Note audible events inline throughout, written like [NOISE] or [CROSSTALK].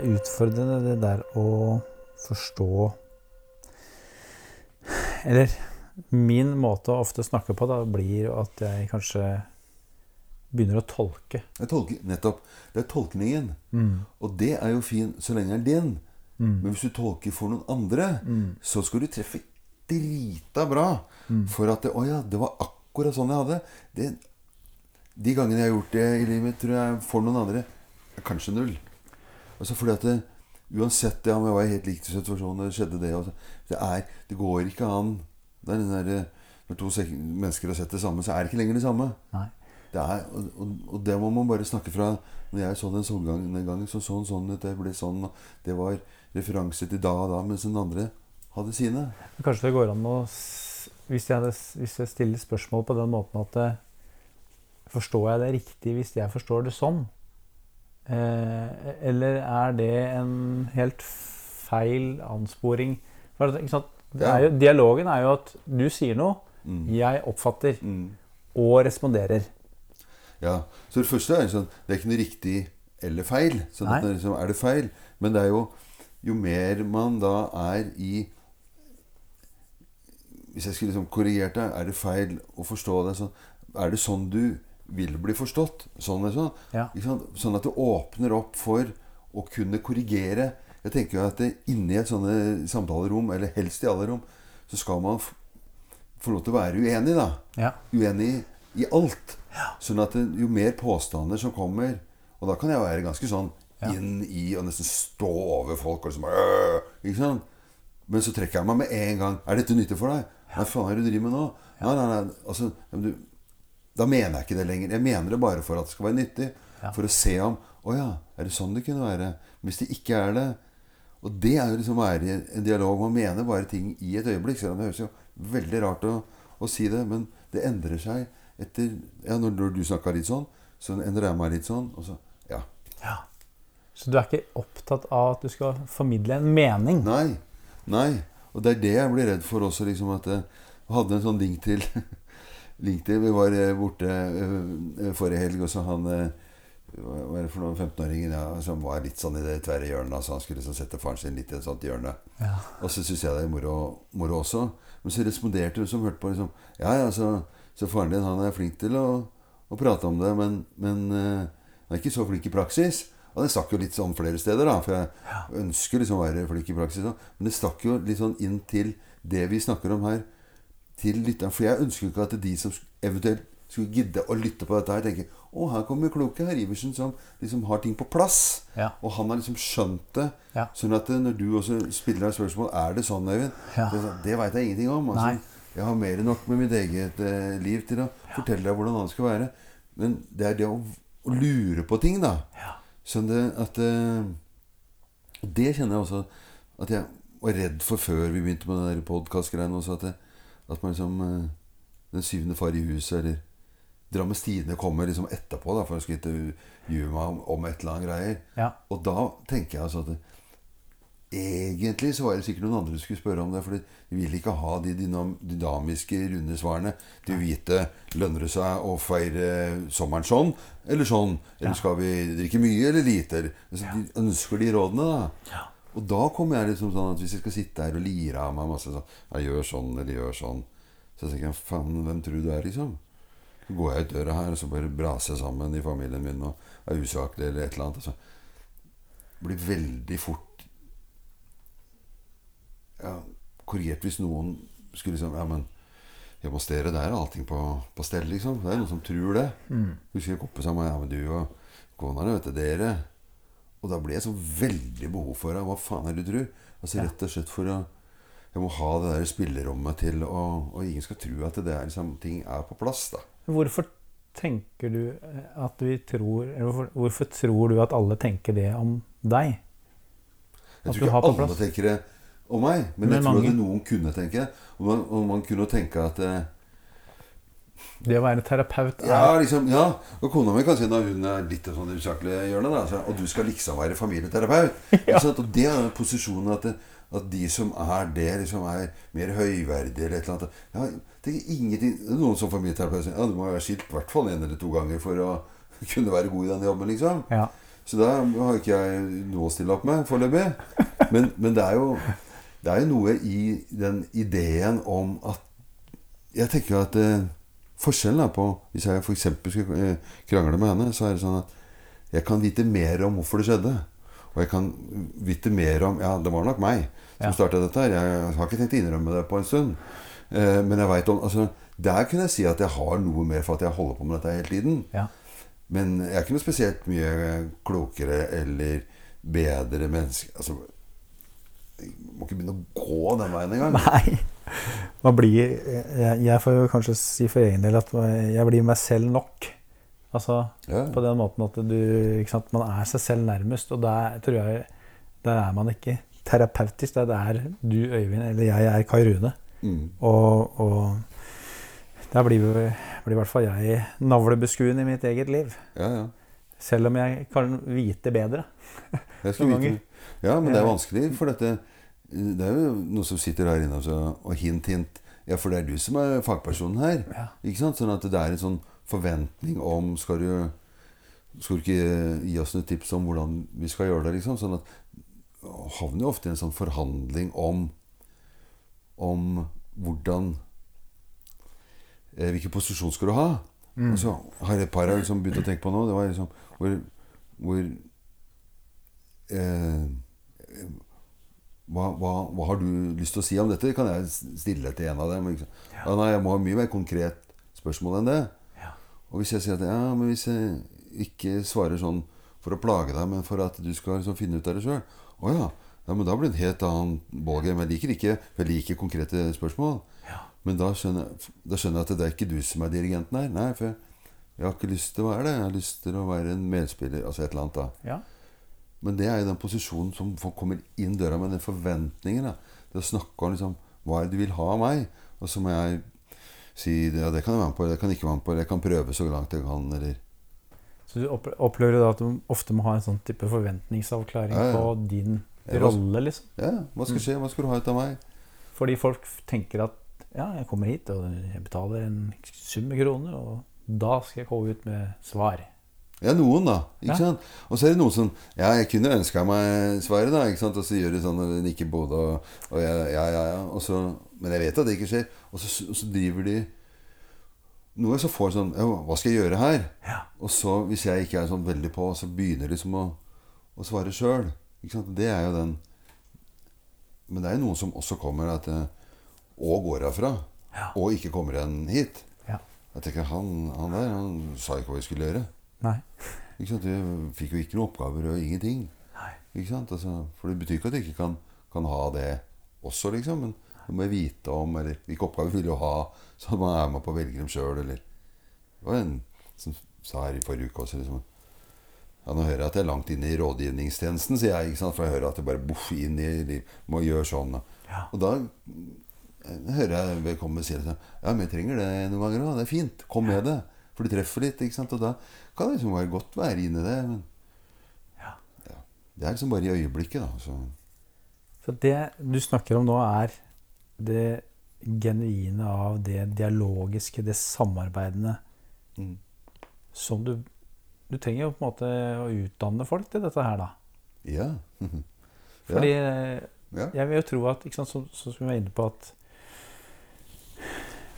Det er, utfordrende det der å forstå Eller min måte å ofte snakke på da blir at jeg kanskje begynner å tolke. Tolker, nettopp. Det er tolkningen. Mm. Og det er jo fin så lenge den er din. Mm. Men hvis du tolker for noen andre, Mm. så skal du treffe drita bra. Mm. For at det, Å ja, det var akkurat sånn jeg hadde. Det, de gangene jeg har gjort det i livet tror jeg for noen andre kanskje null. Altså fordi at det, Uansett ja, om jeg var i helt lik situasjon, det skjedde det og så- det, er, det går ikke an det er den der, Når to mennesker har sett det samme, så er det ikke lenger det samme. Det er, og, og, og det må man bare snakke fra Når jeg så den solgangen den gangen, så sånn sånn ut. Det ble sånn. Det var referanse til da og da, mens den andre hadde sine. Kanskje det går an å hvis jeg, hadde, hvis jeg stiller spørsmål på den måten at eh, Forstår jeg det riktig hvis jeg forstår det sånn? Eh, eller er det en helt feil ansporing? For, er jo, dialogen er jo at du sier noe, Mm. jeg oppfatter Mm. og responderer. Ja, så det første er sånn Det er ikke noe riktig eller feil. Sånn at det liksom, er det feil? Men det er jo Jo mer man da er i Hvis jeg skulle liksom korrigert deg, er det feil å forstå det sånn Er det sånn du vil bli forstått? Sånn sånn? Ja. Sånn at det åpner opp for å kunne korrigere. Jeg tenker jo at det, inni et sånne samtalerom, eller helst i alle rom, så skal man få lov til å være uenig, da Ja. uenig i alt. Sånn at det, jo mer påstander som kommer Og da kan jeg være ganske sånn Ja. inn i og nesten stå over folk og liksom øh, Ikke sant? Men så trekker jeg meg med en gang. 'Er dette nyttig for deg?' Hva faen er det du driver med nå? Nei, nei, nei. Altså, du, da mener jeg ikke det lenger. Jeg mener det bare for at det skal være nyttig. Ja. For å se om 'Å ja, er det sånn det kunne være?' Hvis det ikke er det Og det er jo liksom å være i en dialog. Man mener bare ting i et øyeblikk. Selv om det høres jo veldig rart å, å si det. Men det endrer seg etter Ja, når, når du snakka litt sånn, så endrer jeg meg litt sånn. Og så Ja. ja. Så du er ikke opptatt av at du skal formidle en mening? Nei. Nei. Og det er det jeg blir redd for også, liksom at jeg hadde en sånn link til [LAUGHS] Link til Vi var eh, borte eh, forrige helg, og så han eh, hva var det for noen 15-åringer ja, som var litt sånn i det tverre hjørnet. Altså han skulle liksom sette faren sin litt i et sånt hjørne. Ja. Og så syns jeg det er moro, moro også. Men så responderte hun som hørte på liksom Ja, ja, så, så faren din han er flink til å, å prate om det, men, men uh, han er ikke så flink i praksis. Og det stakk jo litt sånn flere steder, da. For jeg ønsker liksom å være flink i praksis. da. Men det stakk jo litt sånn inn til det vi snakker om her. Til lytteren. For jeg ønsker ikke at de som eventuelt skulle gidde å lytte på dette her, tenker å, her kommer kloke herr Iversen som liksom har ting på plass. Ja. Og han har liksom skjønt det. Ja. Sånn at eh, når du også spiller deg spørsmål Er det sånn, Øyvind? Ja. Det, det veit jeg ingenting om. Altså, jeg har mer enn nok med mitt eget eh, liv til å fortelle deg hvordan han skal være. Men det er det å, å lure på ting, da. Ja. Sånn det at eh, Det kjenner jeg også at jeg var redd for før vi begynte med den podkast-greiene også. At, det, at man liksom eh, Den syvende far i huset, eller Drammens Tidende kommer liksom etterpå da, for å skrive intervjue meg om, om et eller annet greier. Ja. Og da tenker jeg altså at Egentlig så var det sikkert noen andre som skulle spørre om det. For de ville ikke ha de dynamiske, runde svarene. De vil vite lønner det seg å feire sommeren sånn eller sånn. Eller Ja. skal vi drikke mye eller lite? Altså, De ønsker de rådene, da. Ja. Og da kommer jeg liksom sånn at hvis jeg skal sitte her og lire av meg masse sånn Jeg gjør sånn eller gjør sånn. Så tenker jeg faen, hvem tror du er, liksom? Så går jeg ut døra her, og så bare braser jeg sammen i familien min og er usaklig eller et eller annet. Og så blir veldig fort ja, korrigert hvis noen skulle liksom Ja, men jeg må dere, der er allting på, på stell, liksom. Det er noen som tror det. Mm. Husker jeg kompis av meg Ja, men du og kona di, vet du, dere Og da ble jeg så veldig behov for det. Hva faen er det du tror? Altså Ja. Rett og slett for å Jeg må ha det der spillerommet til, og, og ingen skal tro at det er liksom, ting er på plass, da. Hvorfor tenker du eh, at vi tror eller hvorfor, hvorfor tror du at alle tenker det om deg? Jeg tror ikke alle plass. tenker det om meg, men, Men jeg tror mange. at noen kunne tenke det. Og man, og man kunne tenke at eh, Det å være terapeut er Ja, liksom, ja. Og kona mi kan si når hun er litt sånn usaklig hjørne, da, og du skal liksom være familieterapeut. [LAUGHS] ja. Og det er den posisjonen at, at de som er det, liksom er mer høyverdige eller et eller annet. Ja, det er ingenting Noen som familieterapeut sier ja, du må være skilt i hvert fall én eller to ganger for å [LAUGHS] kunne være god i den jobben, liksom. Ja. Så da har ikke jeg noe å stille opp med foreløpig. Men, men det, er jo, det er jo noe i den ideen om at Jeg tenker at eh, forskjellen er på Hvis jeg f.eks. skulle eh, krangle med henne, så er det sånn at jeg kan vite mer om hvorfor det skjedde. Og jeg kan vite mer om Ja, det var nok meg som Ja. starta dette her. Jeg har ikke tenkt å innrømme det på en stund. Eh, men jeg vet om altså, Der kunne jeg si at jeg har noe mer for at jeg holder på med dette hele tiden. Ja. Men jeg er ikke noe spesielt mye klokere eller bedre menneske Altså Jeg må ikke begynne å gå den veien engang. Nei. Man blir, jeg, jeg får kanskje si for egen del at jeg blir meg selv nok. Altså Ja. på den måten at du ikke sant, Man er seg selv nærmest, og der tror jeg Der er man ikke terapeutisk. Det er du, Øyvind, eller jeg er Kai Rune. Mm. Og, og der blir, blir i hvert fall jeg navlebeskuende i mitt eget liv. Ja, ja. Selv om jeg kan vite bedre. Jeg skal vite. Ja, men det er vanskelig, for dette Det er jo noe som sitter her inne og hint, hint. Ja, for det er du som er fagpersonen her. Ja. Ikke sant? Sånn at det er en sånn forventning om Skal du Skal du ikke gi oss noen tips om hvordan vi skal gjøre det? liksom? Sånn at havner jo ofte i en sånn forhandling om Om hvordan eh, Hvilken posisjon skal du ha? Og så har jeg et par jeg liksom begynt å tenke på nå. Det var liksom hvor, hvor eh, hva, hva, hva har du lyst til å si om dette? Kan jeg stille til en av dem? Ja. Ja. nei, jeg må ha mye mer konkret spørsmål enn det. Ja. Og hvis jeg sier at ja, men hvis jeg ikke svarer sånn for å plage deg, men for at du skal liksom finne ut av det sjøl Å ja. Men da blir det en helt annen ballgame. Jeg liker ikke jeg liker konkrete spørsmål. Ja. Men da skjønner, jeg, da skjønner jeg at det er ikke du som er dirigenten her. Nei, for jeg, jeg har ikke lyst til å være det. Jeg har lyst til å være en medspiller. Altså et eller annet, da. Men det er jo den posisjonen som folk kommer inn døra med, den forventningen. Da. Det å snakke om liksom, hva er det du vil ha av meg? Og så må jeg si ja, det kan jeg være med på, det kan jeg ikke være med på, jeg kan prøve så langt jeg kan. Eller Så du opplever da at du ofte må ha en sånn type forventningsavklaring Ja, ja. på din rolle, liksom? ja, hva skal skje? Hva skal du ha ut av meg? Fordi folk tenker at ja, jeg kommer hit og jeg betaler en sum med kroner, og da skal jeg komme ut med svar. Ja, noen, da. Ikke Ja. sant? Og så er det noen som Ja, jeg kunne ønska meg svaret, da. Ikke sant? Og så gjør de sånn og nikker både og, og ja, ja, ja, ja. Og så, men jeg vet at det ikke skjer. Og så, og så driver de Noe så får sånn ja, Hva skal jeg gjøre her? Ja. Og så, hvis jeg ikke er sånn veldig på, så begynner de liksom å, å svare sjøl. Det er jo den Men det er jo noen som også kommer at eh, Og går herfra. Ja. Og ikke kommer igjen hit. Ja. Jeg tenker, han, han der han sa ikke hva vi skulle gjøre. Nei. Ikke sant? Du fikk jo ikke noen oppgaver og ingenting. Nei. Ikke sant? Altså, for det betyr ikke at du ikke kan, kan ha det også, liksom. Men du må vite om eller hvilke oppgaver vil du ha, så man er med på å velge dem sjøl, eller Det var en som sa her i forrige uke også liksom Ja, nå hører jeg at jeg er langt inne i rådgivningstjenesten, sier jeg. ikke sant? For jeg hører at jeg bare boff inn i liv, Må gjøre sånn. Ja. Og da hører jeg vedkommende si at Ja, men jeg trenger det noen ganger òg. Det er fint. Kom med det. For det treffer litt. ikke sant? Og da kan det liksom være godt være inni det. Men Ja. ja, det er liksom bare i øyeblikket, da. Så. Så det du snakker om nå, er det genuine av det dialogiske, det samarbeidende, Mm. som du Du trenger jo på en måte å utdanne folk til dette her, da. Ja. [LAUGHS] Fordi eh, ja. jeg vil jo tro at, sant, som, som vi var inne på, at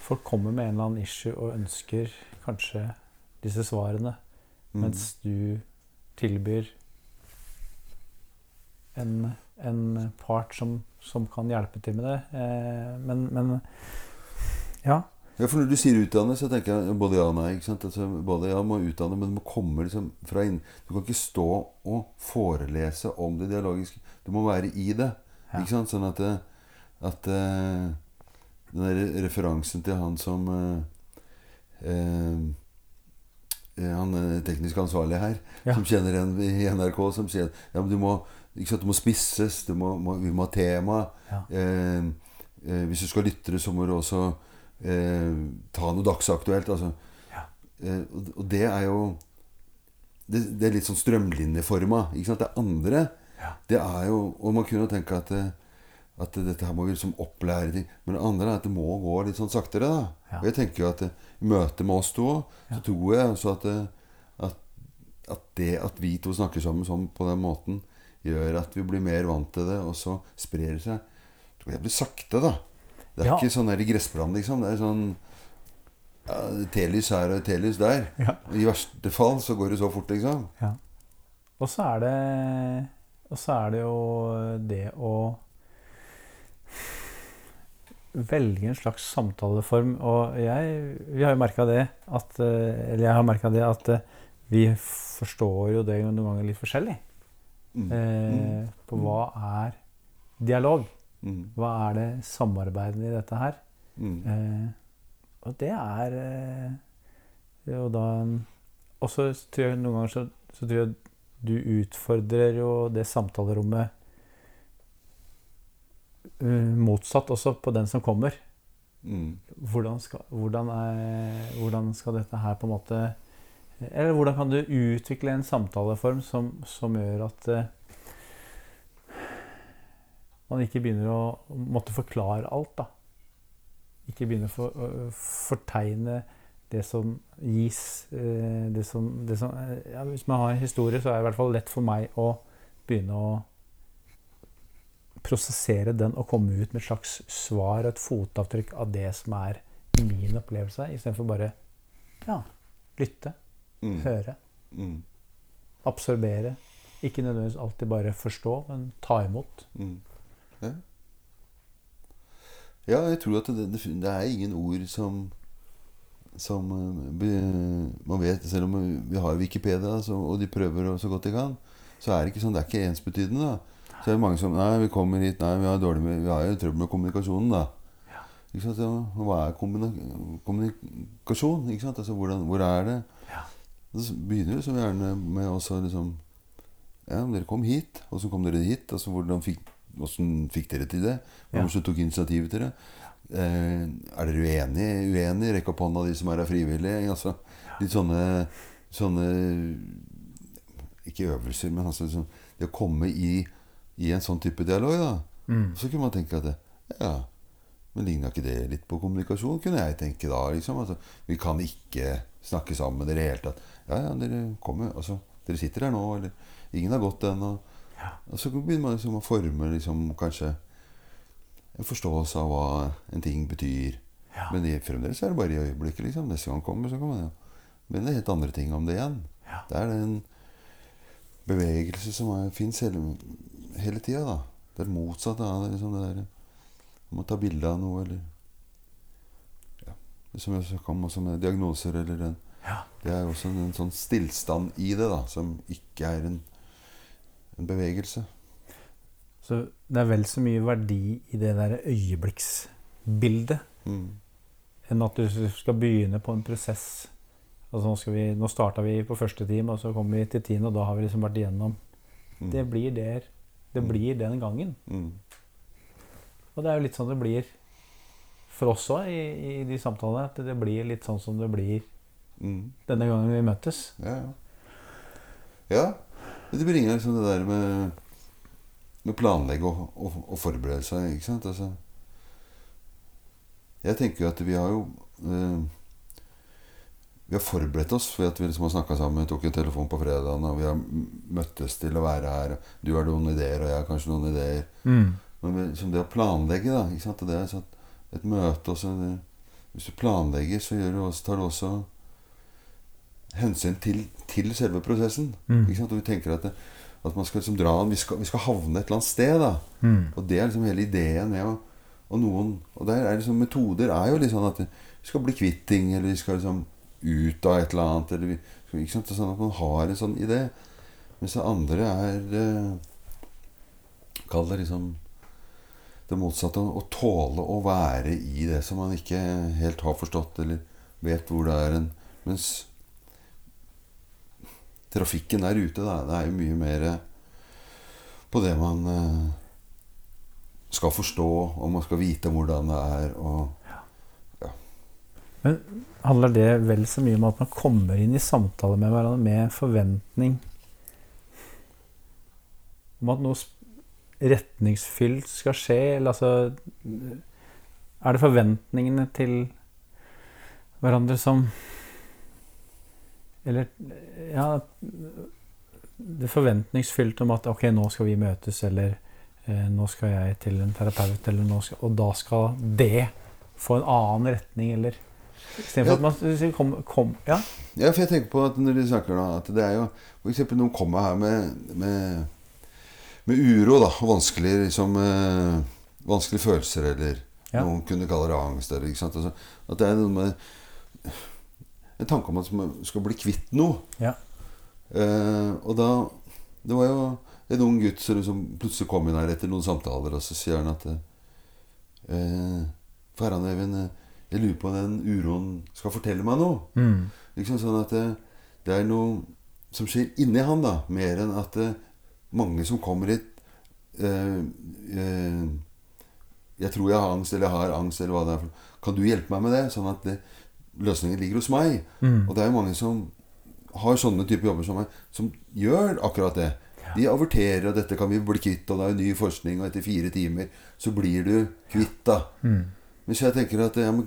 folk kommer med en eller annen issue og ønsker kanskje disse svarene, Mm. mens du tilbyr en, en part som, som kan hjelpe til med det. Eh, men, men ja. Ja, for når du sier utdanne, så tenker jeg både ja og nei. ikke sant? Altså, både ja må utdanne, men du må komme liksom fra inn... Du kan ikke stå og forelese om det dialogiske. Du må være i det. Ja. Ikke sant? Sånn at, det- at eh, Den der referansen til han som eh, eh, eh, Han eh, teknisk ansvarlige her, Ja. som kjenner en i NRK, som sier ja, men du må, sant, du må spisses, du må, må, vi må ha tema. Ja. Eh, eh, hvis du skal lytte så må du også eh, ta noe dagsaktuelt. Altså. Ja. Og, det er jo det, det er litt sånn strømlinjeforma. Ikke sant? Det andre, Ja. det er jo Og man kunne jo tenke at, at dette her må vi liksom opplære ting. Men det andre er at det må gå litt sånn saktere. da Ja. Og jeg tenker jo at eh, i møte med oss to, Ja. så tror jeg også at, eh, at at det at vi to snakker sammen sånn på den måten, gjør at vi blir mer vant til det, og så sprer det seg Det blir sakte, da. Det er Ja. ikke sånn der i gressbrann, liksom. Det er sånn ja, Telys her og telys der. Ja. I verste fall så går det så fort, liksom. Ja. Og så er det Og så er det jo det å velge en slags samtaleform. Og jeg Vi har jo merka det at eh, Eller jeg har merka det at eh, vi forstår jo det noen ganger litt forskjellig. Mm. Eh, på hva er dialog? Mm. Hva er det samarbeidende i dette her? Mm. Eh, og det er eh, jo da Og så tror jeg noen ganger så, så tror jeg du utfordrer jo det samtalerommet motsatt også på den som kommer. Mm. Hvordan skal, hvordan, er, hvordan skal dette her på en måte Eller hvordan kan du utvikle en samtaleform som, som gjør at uh, man ikke begynner å måtte forklare alt, da. Ikke begynner å for, uh, fortegne det som gis eh, det som, det som, eh, ja, Hvis man har en historie, så er det i hvert fall lett for meg å begynne å prosessere den og komme ut med et slags svar og et fotavtrykk av det som er min opplevelse, istedenfor bare ja, lytte, Mm. høre, Mm. absorbere. Ikke nødvendigvis alltid bare forstå, men ta imot. Mm. Ja. ja, jeg tror at det, det, det er ingen ord som som eh, man vet, selv om vi har Wikipedia, så, og de prøver så godt de kan, så er det ikke sånn, det er ikke ensbetydende. da. Så er det mange som Nei, vi kommer hit Nei, vi har, dårlig med, vi har jo trøbbel med kommunikasjonen, da. Ikke sant? Så, hva er kommunikasjon? Ikke sant? Altså, hvordan, hvor er det? Ja. Så begynner det så gjerne med også liksom Ja, dere kom hit. Åssen kom dere hit? Altså, hvordan fikk, hvordan fikk dere til det? Hvem Ja. tok initiativet til det? Eh, er dere uenige? Uenige? Rekk opp hånda de som er her frivillige. Altså, litt sånne, sånne Ikke øvelser, men altså liksom, det å komme i, i en sånn type dialog, da. Mm. Så kunne man tenke at det, Ja, men ligna ikke det litt på kommunikasjon, kunne jeg tenke da. liksom. Altså, vi kan ikke snakke sammen i det hele tatt. Ja, ja, dere kommer, altså, dere sitter her nå, eller ingen har gått ennå. Ja. Og så begynner man liksom å forme liksom, kanskje en forståelse av hva en ting betyr. Ja. Men i, fremdeles er det bare i øyeblikket. liksom. Neste gang kommer, så kan man jo Men det er helt andre ting om det igjen. Ja. Det er en bevegelse som fins hele, hele tida. da. Det er motsatt av det, liksom det der om å ta bilde av noe, eller ja, Som jeg snakka om også med diagnoser, eller den Ja. Det er også en, en sånn stillstand i det, da, som ikke er en, en bevegelse. Så det er vel så mye verdi i det der øyeblikksbildet Mm. enn at du skal begynne på en prosess. Altså nå, skal vi, nå starta vi på første time, og så kommer vi til tiende, og da har vi liksom vært igjennom. Mm. Det blir der. Det blir den gangen. Mm. Og det er jo litt sånn det blir for oss òg i, i de samtalene. At det blir litt sånn som det blir Mm. denne gangen vi møtes. Ja, ja. Ja. Det bringer liksom det der med Med planlegge og, og, og forberede seg, ikke sant? Altså, jeg tenker jo at vi har jo eh, Vi har forberedt oss ved at vi liksom har snakka sammen. Vi Tok en telefon på fredagen, og vi har møttes til å være her. Du har noen ideer, og jeg har kanskje noen ideer. Mm. Men liksom det å planlegge, da? Det er sånn et møte også Hvis du planlegger, så gjør du også, tar du også hensyn til, til selve prosessen. Mm. Og vi tenker at, det, at man skal liksom dra vi skal, vi skal havne et eller annet sted. da Mm. Og det er liksom hele ideen med å Og noen Og der er liksom metoder er jo litt sånn at vi skal bli kvitt ting, eller vi skal liksom ut av et eller annet. Eller ikke sant? Sånn at man har en sånn idé. Mens det andre er eh, Kall det liksom det motsatte. Å, tåle å være i det som man ikke helt har forstått, eller vet hvor det er en Mens trafikken der ute, da, det er jo mye mer på det man eh, skal forstå, og man skal vite hvordan det er. Og Handler det vel så mye om at man kommer inn i samtale med hverandre med forventning om at noe retningsfylt skal skje? Eller altså Er det forventningene til hverandre som Eller ja Det forventningsfylte om at ok, nå skal vi møtes, eller eh, nå skal jeg til en terapeut, eller nå skal, og da skal det få en annen retning, eller Istedenfor Ja. at man sier kom, kom Ja. Ja, for jeg tenker på at når de snakker da, at det er jo For eksempel noen kommer her med, med, med uro, da. Og vanskelige, liksom, øh, vanskelige følelser, eller Ja. noen kunne kalle det angst. Eller, ikke sant? Altså, at det er noe med en tanke om at man skal bli kvitt noe. Ja. Eh, og da Det var jo en ung gutt som liksom plutselig kom inn her etter noen samtaler, og så sier han at eh, Faran Øyvind, eh, jeg lurer på om den uroen skal fortelle meg noe. Mm. Liksom sånn at det, det er noe som skjer inni han, da. Mer enn at det, mange som kommer hit øh, øh, Jeg tror jeg har angst, eller jeg har angst, eller hva det er. Kan du hjelpe meg med det? Sånn at det, løsningen ligger hos meg. Mm. Og det er jo mange som har sånne typer jobber som meg, som gjør akkurat det. De averterer, og dette kan vi bli kvitt, og det er jo ny forskning, og etter fire timer så blir du kvitt, da. Mm. Mens jeg tenker at jeg må,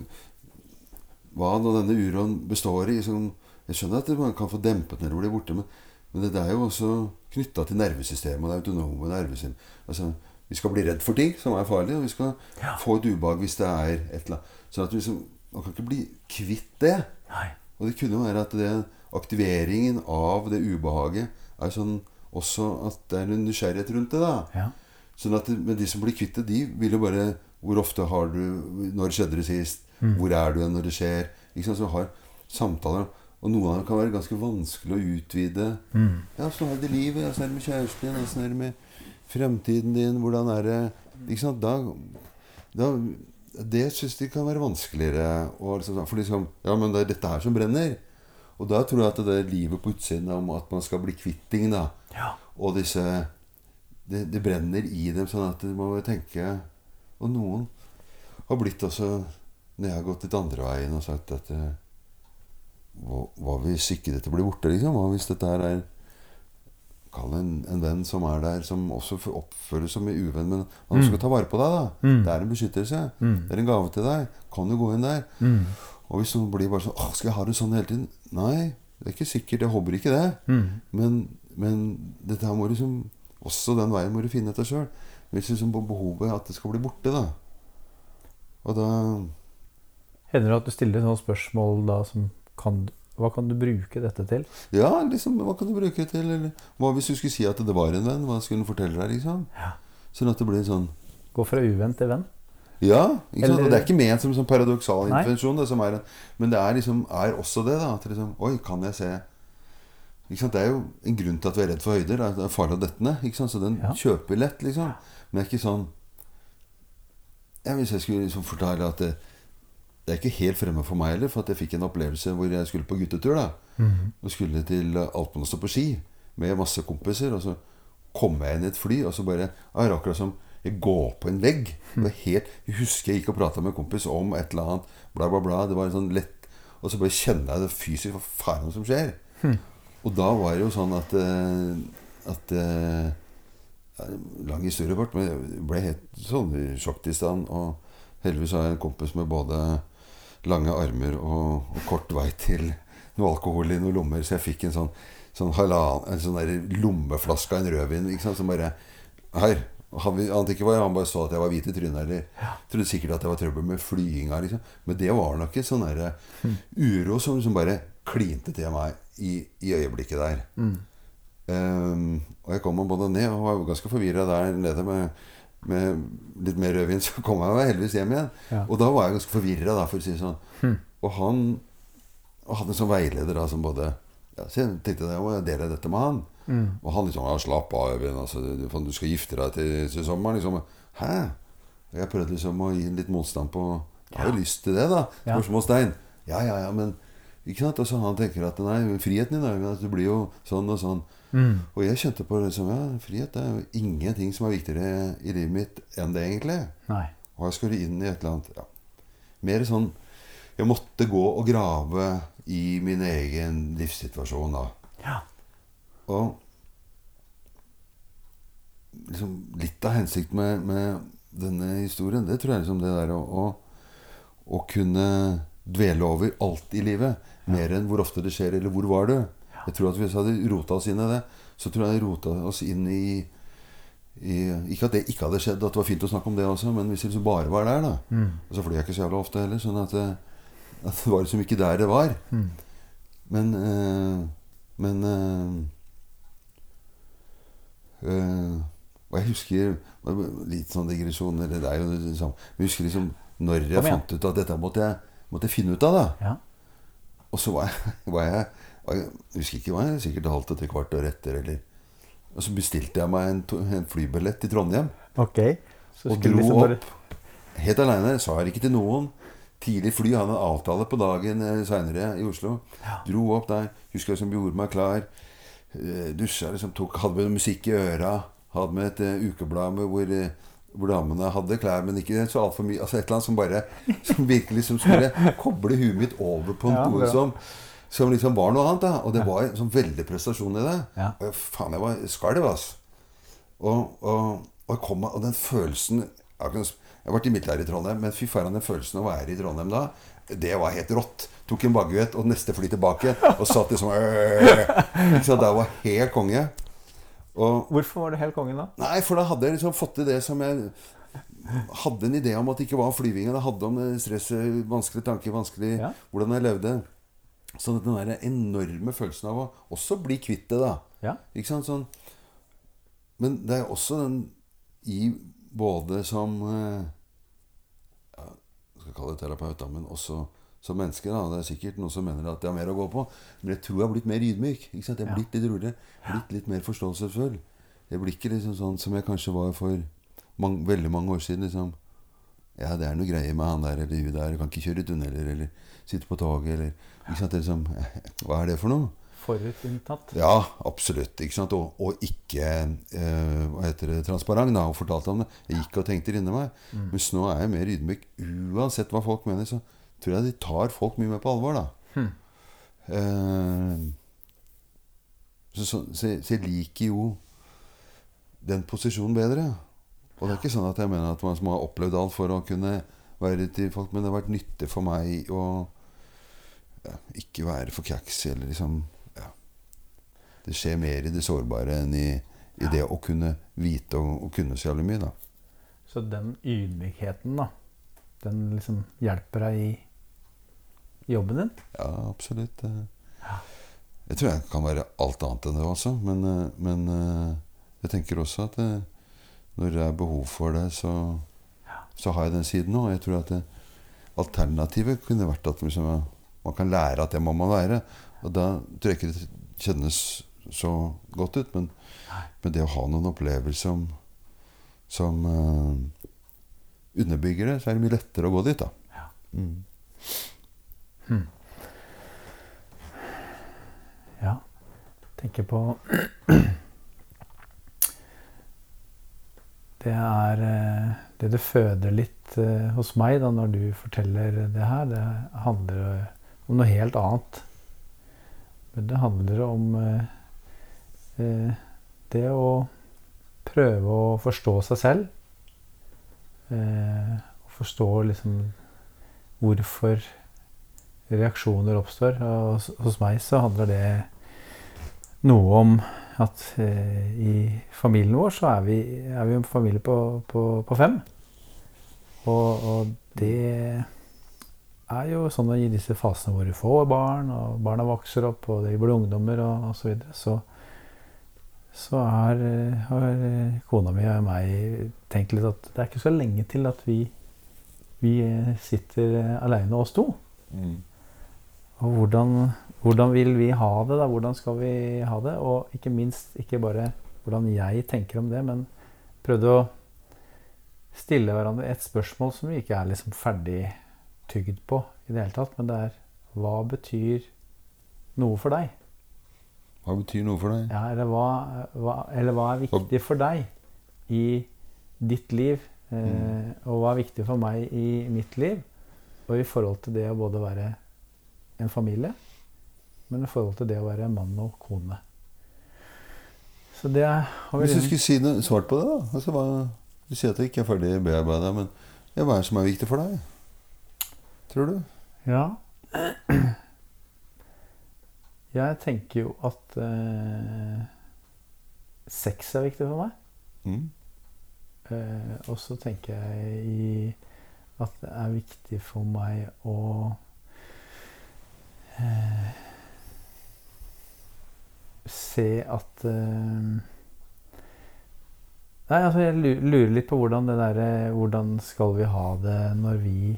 hva når denne uroen består i sånn, Jeg skjønner at man kan få dempet når det blir borte, men, men det, er jo også knytta til nervesystemet og det autonome nervesystem. Altså, vi skal bli redd for ting som er farlig, og vi skal Ja. få et ubehag hvis det er et eller annet. Sånn at vi liksom, man kan ikke bli kvitt det. Nei. Og det kunne jo være at det, aktiveringen av det ubehaget er sånn også at det er en nysgjerrighet rundt det. da. Ja. Sånn at det, Men de som blir kvitt det, de vil jo bare Hvor ofte har du Når skjedde det sist? Hvor er du når det skjer? Sant? Så har samtaler Og noen av dem kan være ganske vanskelig å utvide. Mm. Ja, så er det livet. livet? Åssen er det med kjæresten din? Åssen er det med fremtiden din? Hvordan er det Ikke sant? Da, da Det syns de kan være vanskeligere. Og liksom, for liksom Ja, men det er dette her som brenner. Og da tror jeg at det er livet på utsiden om at man skal bli kvitt ting, da ja. og disse det, det brenner i dem, sånn at du må tenke Og noen har blitt også Når jeg har gått litt andre veien og sagt at eh, hva, hva hvis ikke dette blir borte, liksom? Hva hvis dette her er Kall en, en venn som er der, som også oppføres som en uvenn, men han skal ta vare på deg, da. Mm. Det er en beskyttelse. Mm. Det er en gave til deg. Kan du gå inn der? Mm. Og hvis noen blir bare sånn Åh, skal jeg ha det sånn hele tiden? Nei, det er ikke sikkert. Jeg håper ikke det. Mm. Men, men dette her må liksom Også den veien må du finne etter sjøl. Hvis liksom på behovet at det skal bli borte, da. Og da Hender det at du stiller sånne spørsmål da som kan, Hva kan du bruke dette til? Ja, liksom, hva kan du bruke det til? Eller hva hvis du skulle si at det var en venn? Hva skulle den fortelle deg, liksom? Ja. Sånn at det blir sånn Gå fra uvenn til venn? Ja. ikke sant? Og det er ikke ment som sånn paradoksal intervensjon, det som er en, men det er liksom er også det, da. At liksom Oi, kan jeg se? Det er jo en grunn til at vi er redd for høyder. Det er farlig å dette ned. Så den Ja. kjøper lett, liksom. Men det er ikke sånn ja, Hvis jeg skulle liksom fortelle at det, det er ikke helt fremme for meg heller, for at jeg fikk en opplevelse hvor jeg skulle på guttetur. da Mhm. Og skulle til Alpene og stå på ski med masse kompiser. Og så kom jeg inn i et fly, og så bare ja, er akkurat som jeg går på en vegg. Det helt, jeg husker jeg gikk og prata med en kompis om et eller annet, bla, bla, bla. Det var sånn lett Og så bare kjenner jeg det fysisk. Hva faen som skjer? Og da var det jo sånn at eh, At eh, ja, Lang historie kort, men jeg ble helt sånn i sjokktilstand. Og heldigvis har jeg en kompis med både lange armer og, og kort vei til noe alkohol i noen lommer, så jeg fikk en sånn, sånn, halvan, en sånn der lommeflaske av en rødvin ikke sant, som bare Her. Han ante ikke hva jeg Han bare så at jeg var hvit i trynet. Eller trodde sikkert at det var trøbbel med flyginga. Liksom. Men det var nok en sånn uro som liksom bare klinte til meg i, i øyeblikket der. Ehm, og jeg kom både ned og var ganske forvirra der nede med, med litt mer rødvin. [LAUGHS] Så kom jeg meg heldigvis hjem igjen. Ja. Og da var jeg ganske forvirra, for å si det sånn. Og han og hadde en sånn veileder da, som både ja, Så jeg tenkte jeg må dele dette med han. Og han liksom ja, 'Slapp av, Øyvind. Altså, du, du skal gifte deg til, til sommeren.' Liksom. Hæ? Jeg prøvde liksom å gi litt motstand på Jeg har jo lyst til det, da. Spørsmålstegn. Ja, ja, ja, men ikke sant? Og så han tenker at nei, friheten din Øyvind, at du blir jo sånn og sånn. Mm. Og jeg kjente på det som ja, frihet er jo ingenting som er viktigere i livet mitt enn det, egentlig. Nei. Og jeg skulle inn i et eller annet ja. Mer sånn Jeg måtte gå og grave i min egen livssituasjon da. Ja. Og liksom litt av hensikten med, med denne historien, det tror jeg liksom det der å, å, å kunne dvele over alt i livet. Mer enn hvor ofte det skjer, eller hvor var du. Jeg tror at Hvis vi hadde rota oss inn i det, så tror jeg det rota oss inn i, i Ikke at det ikke hadde skjedd, at det var fint å snakke om det også, men hvis vi liksom bare var der, da Mm. Og så fløy jeg ikke så jævla ofte heller, sånn at det, at det var liksom ikke der det var. Mm. Men øh, Men øh, øh, Og jeg husker Litt sånn digresjoner, det er jo det samme. Men jeg husker liksom når jeg fant ut at dette måtte jeg, måtte jeg finne ut av, da. Ja. Og så var jeg, [LAUGHS] var jeg, var jeg jeg husker ikke, var jeg sikkert halvt etter kvart år etter, eller Og så bestilte jeg meg en, en flybillett til Trondheim. Ok. Så Og dro liksom bare- opp helt aleine. Sa ikke til noen. Tidlig fly. Hadde en avtale på dagen eh, seinere i Oslo. Dro opp der. Husker jeg som gjorde meg klar. Eh, Dusja, liksom, tok, hadde med musikk i øra. Hadde med et uh, ukeblad med hvor, eh, hvor damene hadde klær, men ikke så altfor mye. Altså et eller annet som bare Som virkelig som skulle koble huet mitt over på en noe ja, som som liksom var noe annet. da Og det var en sånn veldig prestasjon i det. Ja. Og jeg, faen, jeg var skalv, altså. Og, og, og, jeg kom, og den følelsen Jeg har vært i militæret i Trondheim, men fy faen, den følelsen å være i Trondheim da, det var helt rått. Tok en baguett og neste fly tilbake og satt liksom øh, Så det var helt konge. Og, Hvorfor var du helt kongen da? nei, for da hadde jeg liksom fått til det som jeg hadde en idé om at det ikke var flyving. Jeg hadde om stresset, vanskelige tanker, vanskelig Ja. hvordan jeg levde. Så den der enorme følelsen av å også bli kvitt det, da. Ja. Ikke sant? Sånn. Men det er også den i både som eh, ja, skal kalle det terapeut, men også som menneske. da, Det er sikkert noen som mener at det har mer å gå på. Men jeg tror jeg har blitt mer ydmyk. ikke sant? Jeg har blitt litt roligere. Blitt litt mer forståelsesfull. Jeg blir ikke liksom sånn som jeg kanskje var for mange, veldig mange år siden. liksom ja, det er noe greier med han der eller hun der. Kan ikke kjøre tunneler eller sitte på toget eller ikke sant? Det er liksom, [LAUGHS] Hva er det for noe? Forutinntatt. Ja, absolutt. ikke sant? Og, og ikke eh, hva heter det, transparent, da, og fortalte om det. Jeg gikk og tenkte inni meg. Mens nå er jeg mer ydmyk. Uansett hva folk mener, så tror jeg de tar folk mye mer på alvor, da. Hmm. Eh, så, så, så, jeg- liker jo den posisjonen bedre. Og det er ikke sånn at jeg mener at man må ha opplevd alt for å kunne være til folk, men det har vært nyttig for meg å ja, ikke være for kjaksig eller liksom ja. Det skjer mer i det sårbare enn i, i det å kunne vite og, og kunne så jævlig mye, da. Så den ydmykheten, da, den liksom hjelper deg i jobben din? Ja, absolutt. eh. Jeg tror jeg kan være alt annet enn det også, men, eh, men eh, jeg tenker også at når det er behov for det, så, så har jeg den siden òg. Jeg tror at det, alternativet kunne vært at liksom, man kan lære at det må man være. Og da tror jeg ikke det kjennes så godt ut, men, men det å ha noen opplevelser som, som uh, underbygger det, så er det mye lettere å gå dit, da. Ja. Mm. Ja. Tenker på [CLEARS THROAT] Det er eh, Det det føder litt eh, hos meg da når du forteller det her, det handler eh, om noe helt annet. Men det handler om det å prøve å forstå seg selv. Eh, forstå liksom hvorfor reaksjoner oppstår. Og hos- meg så handler det noe om at eh, i familien vår så er vi, er vi en familie på, på, på fem. Og, og det er jo sånn i disse fasene hvor du får barn, og barna vokser opp, og de blir ungdommer og osv., så, videre, så så er, har eh, kona mi og meg tenkt litt at det er ikke så lenge til at vi, vi eh, sitter aleine, oss to. Mm. Og hvordan, hvordan vil vi ha det? da? Hvordan skal vi ha det? Og ikke minst ikke bare hvordan jeg tenker om det, men prøvde å stille hverandre et spørsmål som vi ikke er liksom ferdig tygd på i det hele tatt. Men det er hva betyr noe for deg? Hva betyr noe for deg? Ja, eller, hva, hva, eller hva er viktig for deg i ditt liv? Eh, og hva er viktig for meg i mitt liv? Og i forhold til det å både være en familie, men i forhold til det å være mann og kone. Så det har vi Hvis du skulle si noe svart på det, da altså, hva, Du sier at det ikke er ferdig bearbeida, men ja, hva er det som er viktig for deg? Tror du? Ja. Jeg tenker jo at eh, sex er viktig for meg. Mm. Eh, og så tenker jeg i at det er viktig for meg å eh, se at eh, Nei, altså jeg lurer litt på hvordan det derre Hvordan skal vi ha det når vi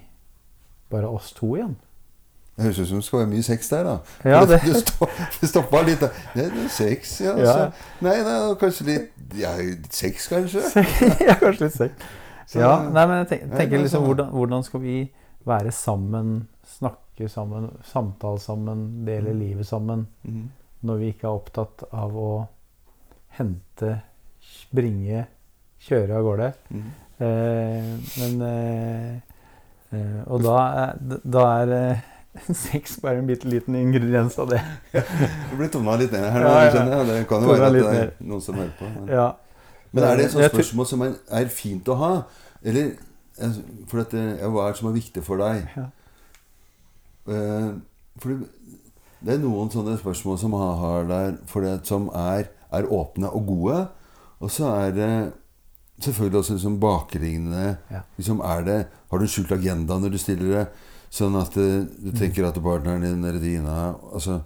bare oss to igjen? Det høres ut som det skal være mye sex der, da. Ja, [LAUGHS] det, det- det, stoppa litt. da. Det, det er sex, ja. Ja. Så, nei, det er kanskje litt ja, Sex, kanskje? [LAUGHS] ja, kanskje litt sex. Så- Ja, nei, men jeg tenker, tenker er liksom sånn. hvordan, hvordan skal vi være sammen, snakke sammen, samtale sammen, dele livet sammen, Mm. når vi ikke er opptatt av å hente, bringe, kjøre av gårde. Mm. Eh, men eh, eh, Og da er, da er eh, [LAUGHS] sex bare en bitte liten ingrediens av det. [LAUGHS] Du blir tona litt ned her, Ja, ja. skjønner. Det kan jo være at det er noen som hører på. Men, Ja. men er det et sånt spørsmål som er, er fint å ha? Eller eh, for at, eh, Hva er det som er viktig for deg? Ja. Eh, for det, er noen sånne spørsmål som han har der for det, som er, er åpne og gode. Og så er det selvfølgelig også liksom bakliggende Ja. liksom er det, Har du en skjult agenda når du stiller det? Sånn at eh, du tenker at partneren din eller dina altså,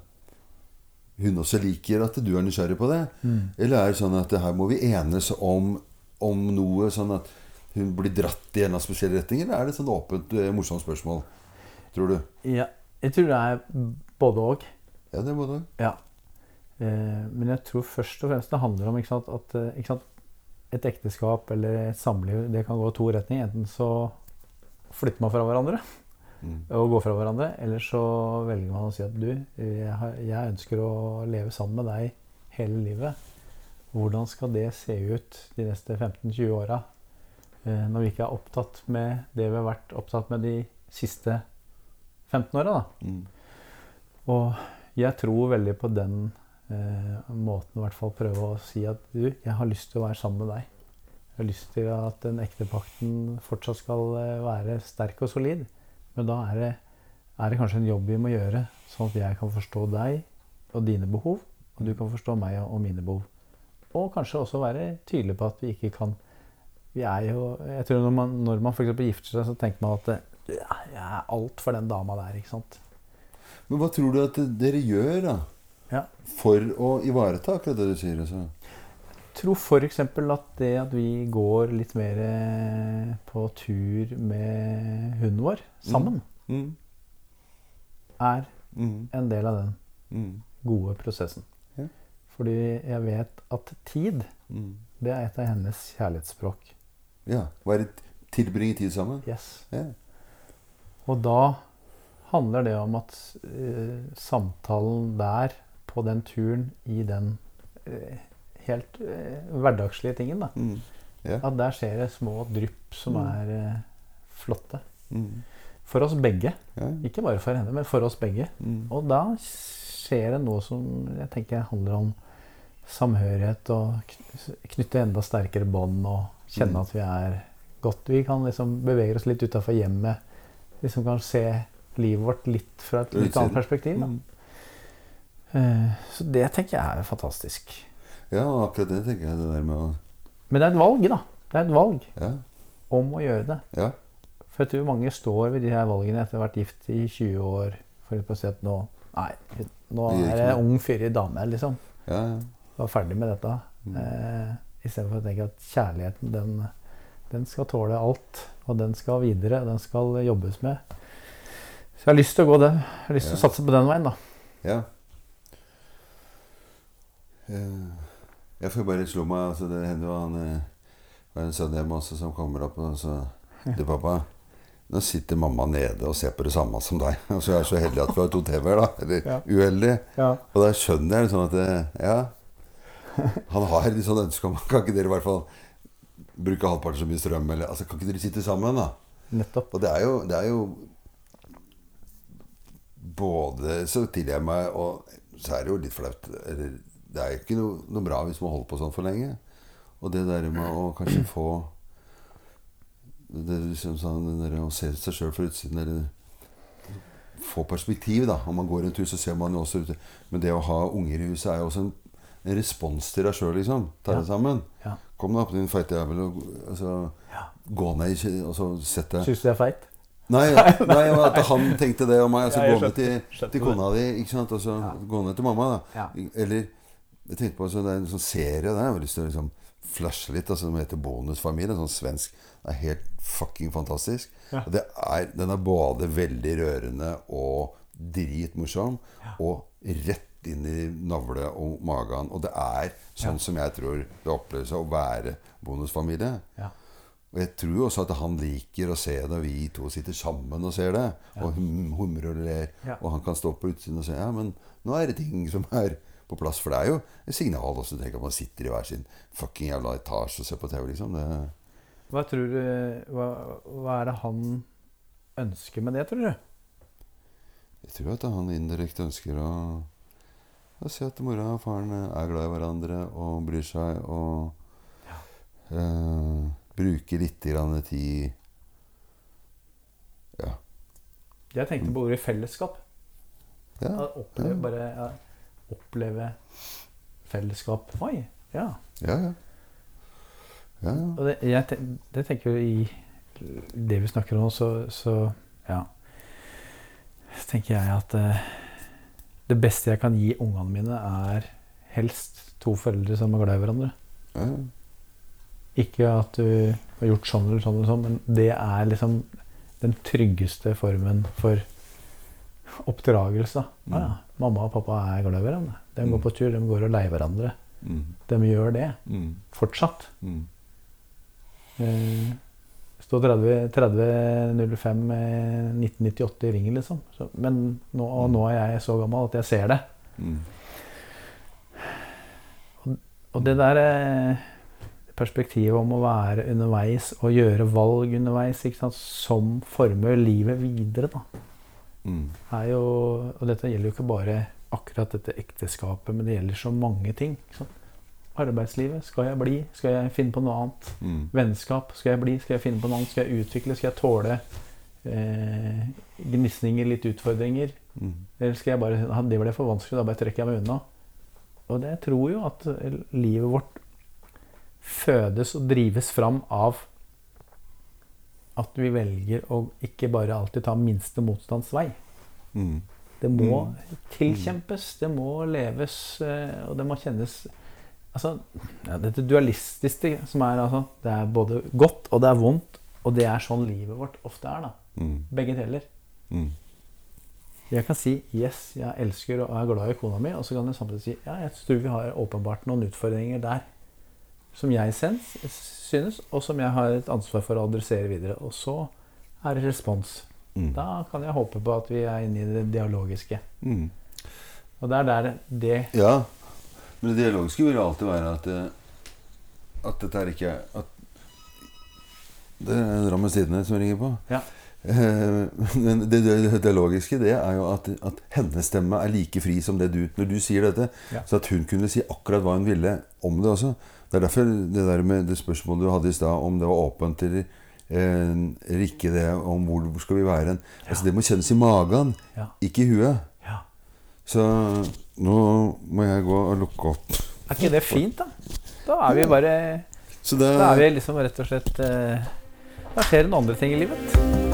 Hun også liker at du er nysgjerrig på det? Mm. Eller er det sånn at det her må vi enes om, om noe, sånn at hun blir dratt i en eller annen spesiell retning? Eller er det sånn åpent, eh, morsomt spørsmål? Tror du? ja. Jeg tror det er både og. Ja, det er både òg. Ja. Eh, men jeg tror først og fremst det handler om sant, at eh, sant, et ekteskap eller et samliv det kan gå i to retninger. Enten så flytter man fra hverandre Mm. og går fra hverandre, eller så velger man å si at du, jeg, har, jeg ønsker å leve sammen med deg hele livet. Hvordan skal det se ut de neste 15-20 åra? Eh, når vi ikke er opptatt med det vi har vært opptatt med de siste 15 åra. da. Mm. Og jeg tror veldig på den eh, måten i hvert fall prøve å si at du, jeg har lyst til å være sammen med deg. Jeg har lyst til at den ektepakten fortsatt skal eh, være sterk og solid. Men da er det, er det kanskje en jobb vi må gjøre, sånn at jeg kan forstå deg og dine behov, og du kan forstå meg og mine behov. Og kanskje også være tydelig på at vi ikke kan Vi er jo Jeg tror når man, når man f.eks. gifter seg, så tenker man at eh, jeg er alt for den dama der, ikke sant. Men hva tror du at dere gjør da? Ja. For å ivareta akkurat det du sier? Altså? tror f.eks. at det at vi går litt mer eh, på tur med hunden vår sammen, Mm. er Mm. en del av den Mm. gode prosessen. Ja. Fordi jeg vet at tid, Mm. det er et av hennes kjærlighetsspråk. Ja. Være, tilbringe tid sammen? Yes. Ja. Og da handler det om at eh, samtalen der, på den turen, i den eh, helt eh, hverdagslige tingen, da, Mm. yeah. at der skjer det små drypp som Mm. er eh, flotte. Mm. For oss begge. Yeah. Ikke bare for henne, men for oss begge. Mm. Og da skjer det noe som jeg tenker handler om samhørighet og knytte enda sterkere bånd og kjenne Mm. at vi er godt. Vi kan liksom bevege oss litt utafor hjemmet. Liksom kan se livet vårt litt fra et litt annet perspektiv. Eh, Så det tenker jeg er fantastisk. Ja, akkurat det tenker jeg. Det å Men det er et valg, da. Det er et valg Ja. om å gjøre det. Ja. For jeg tror mange står ved de her valgene etter å ha vært gift i 20 år for å si at nå Nei, nå er jeg ung, fyrig dame, liksom. ja. ja. Var ferdig med dette. Mm. Eh, Istedenfor å tenke at kjærligheten, den, den skal tåle alt. Og den skal videre, den skal jobbes med. Så jeg har lyst til å gå den. Jeg har lyst til å satse på den veien, da. Ja. Eh, Jeg får bare slå meg altså Det hender jo han var har en sønn hjemme også som kommer opp og så til pappa. Nå sitter mamma nede og ser på det samme som deg. [LAUGHS] Og så er jeg så heldig at vi har to TV-er, da. Eller Ja. uheldig. Ja. Og da skjønner jeg sånn at det, Ja. Han har litt sånn ønske om [LAUGHS] Kan ikke dere i hvert fall bruke halvparten så mye strøm? Eller, altså, kan ikke dere sitte sammen, da? Nettopp. Og det er jo, det er jo Både så tilgir jeg meg, og så er det jo litt flaut. Eller, det er jo ikke noe, noe bra hvis man holder på sånn for lenge. Og det der med å kanskje få det liksom sånn, det Å se seg sjøl fra utsiden, eller få perspektiv. da Om man går en tur, så ser man jo også ute Men det å ha unger i huset er jo også en, en respons til deg sjøl, liksom. Ta det sammen. Ja. Kom deg opp, din feite jævel, og altså, Ja. gå ned i og så sett deg Syns du jeg er feit? Nei, [LAUGHS] nei, at han tenkte det om meg. Altså, Ja, gå ned til, til kona di, ikke sant? Altså, Ja. gå ned til mamma. da. Eller jeg tenkte på altså, Det er en sånn serie der jeg har lyst til å liksom flashe litt, altså, som heter Bonusfamilie. Sånn svensk. Det er helt fucking fantastisk. Er, den er både veldig rørende og dritmorsom. Og rett inn i navle og magen. Og det er sånn Ja. som jeg tror det oppleves å være bonusfamilie. Ja. Og jeg tror også at han liker å se når vi to sitter sammen og ser det. Og hum- humrer og ler. Ja. Og han kan stå på utsiden og si ja, men nå er det ting som er på plass. For det er jo et signal også. Tenk at man sitter i hver sin fucking jævla etasje og ser på TV, liksom. Det, Hva tror du hva, hva er det han ønsker med det, tror du? jeg tror at han indirekte ønsker å, å si at mora og faren er glad i hverandre og bryr seg og eh, bruker litt grann tid Ja. Jeg tenkte på ordet fellesskap. ja. Ja, Oppleve, Ja. bare ja, oppleve fellesskap. Oi, ja. Ja, ja. ja, ja. Og det, jeg, det tenker jo i det vi snakker om så, så ja. Tenker jeg at eh, det beste jeg kan gi ungene mine, er helst to foreldre som er glad i hverandre. ja. Ikke at du har gjort sånn eller sånn, eller sånn men det er liksom den tryggeste formen for oppdragelse. Mm. Ja, ja. Mamma og pappa er glad i hverandre. De går Mm. på tur, de går og leier hverandre. Mm. De gjør det Mm. fortsatt. Mm. Eh, Stå 30 30.05 eh, 1998 i ringen, liksom. Så, men nå, og nå er jeg så gammel at jeg ser det. Mm. Og det der eh, perspektivet om å være underveis og gjøre valg underveis, ikke sant, som former livet videre, da, Mm. er jo Og dette gjelder jo ikke bare akkurat dette ekteskapet, men det gjelder så mange ting. Ikke sant? Arbeidslivet. Skal jeg bli? Skal jeg finne på noe annet? Mm. Vennskap. Skal jeg bli? Skal jeg finne på noe annet? Skal jeg utvikle? Skal jeg tåle eh, gnisninger, litt utfordringer? Mm. Eller skal jeg bare «Ah, Det ble for vanskelig, da bare trekker jeg meg unna. Og det jeg tror jo at eh, livet vårt fødes og drives fram av at vi velger å ikke bare alltid ta minste motstands vei. Mm. Det må Mm. tilkjempes, det må leves, eh, og det må kjennes Altså, ja, dette dualistiske som er altså Det er både godt og det er vondt, og det er sånn livet vårt ofte er, da. Mm. Begge deler. Mm. Jeg kan si 'yes, jeg elsker og er glad i kona mi', og så kan jeg samtidig si 'ja, jeg tror vi har åpenbart noen utfordringer der'. Som jeg sens, synes, og som jeg har et ansvar for å adressere videre. Og så er det respons. Mm. Da kan jeg håpe på at vi er inne i det dialogiske. Mm. Og det er der det Ja. Men det dialogiske vil alltid være at eh, At dette er ikke at Det er Drammens Tidende som ringer på. Ja. Eh, Men det, det, det dialogiske det er jo at, at hennes stemme er like fri som det du Når du sier dette, Ja. så at hun kunne si akkurat hva hun ville om det også. Det er derfor det der med det spørsmålet du hadde i stad, om det var åpent eller, eh, ikke det, om hvor, skal vi være hen. Altså, det må kjennes i magen, Ja. ikke i huet. Så nå må jeg gå og lukke opp. Er ikke det fint, da? Da er vi bare Så det, Da er vi liksom rett og slett eh, Da skjer det noen andre ting i livet.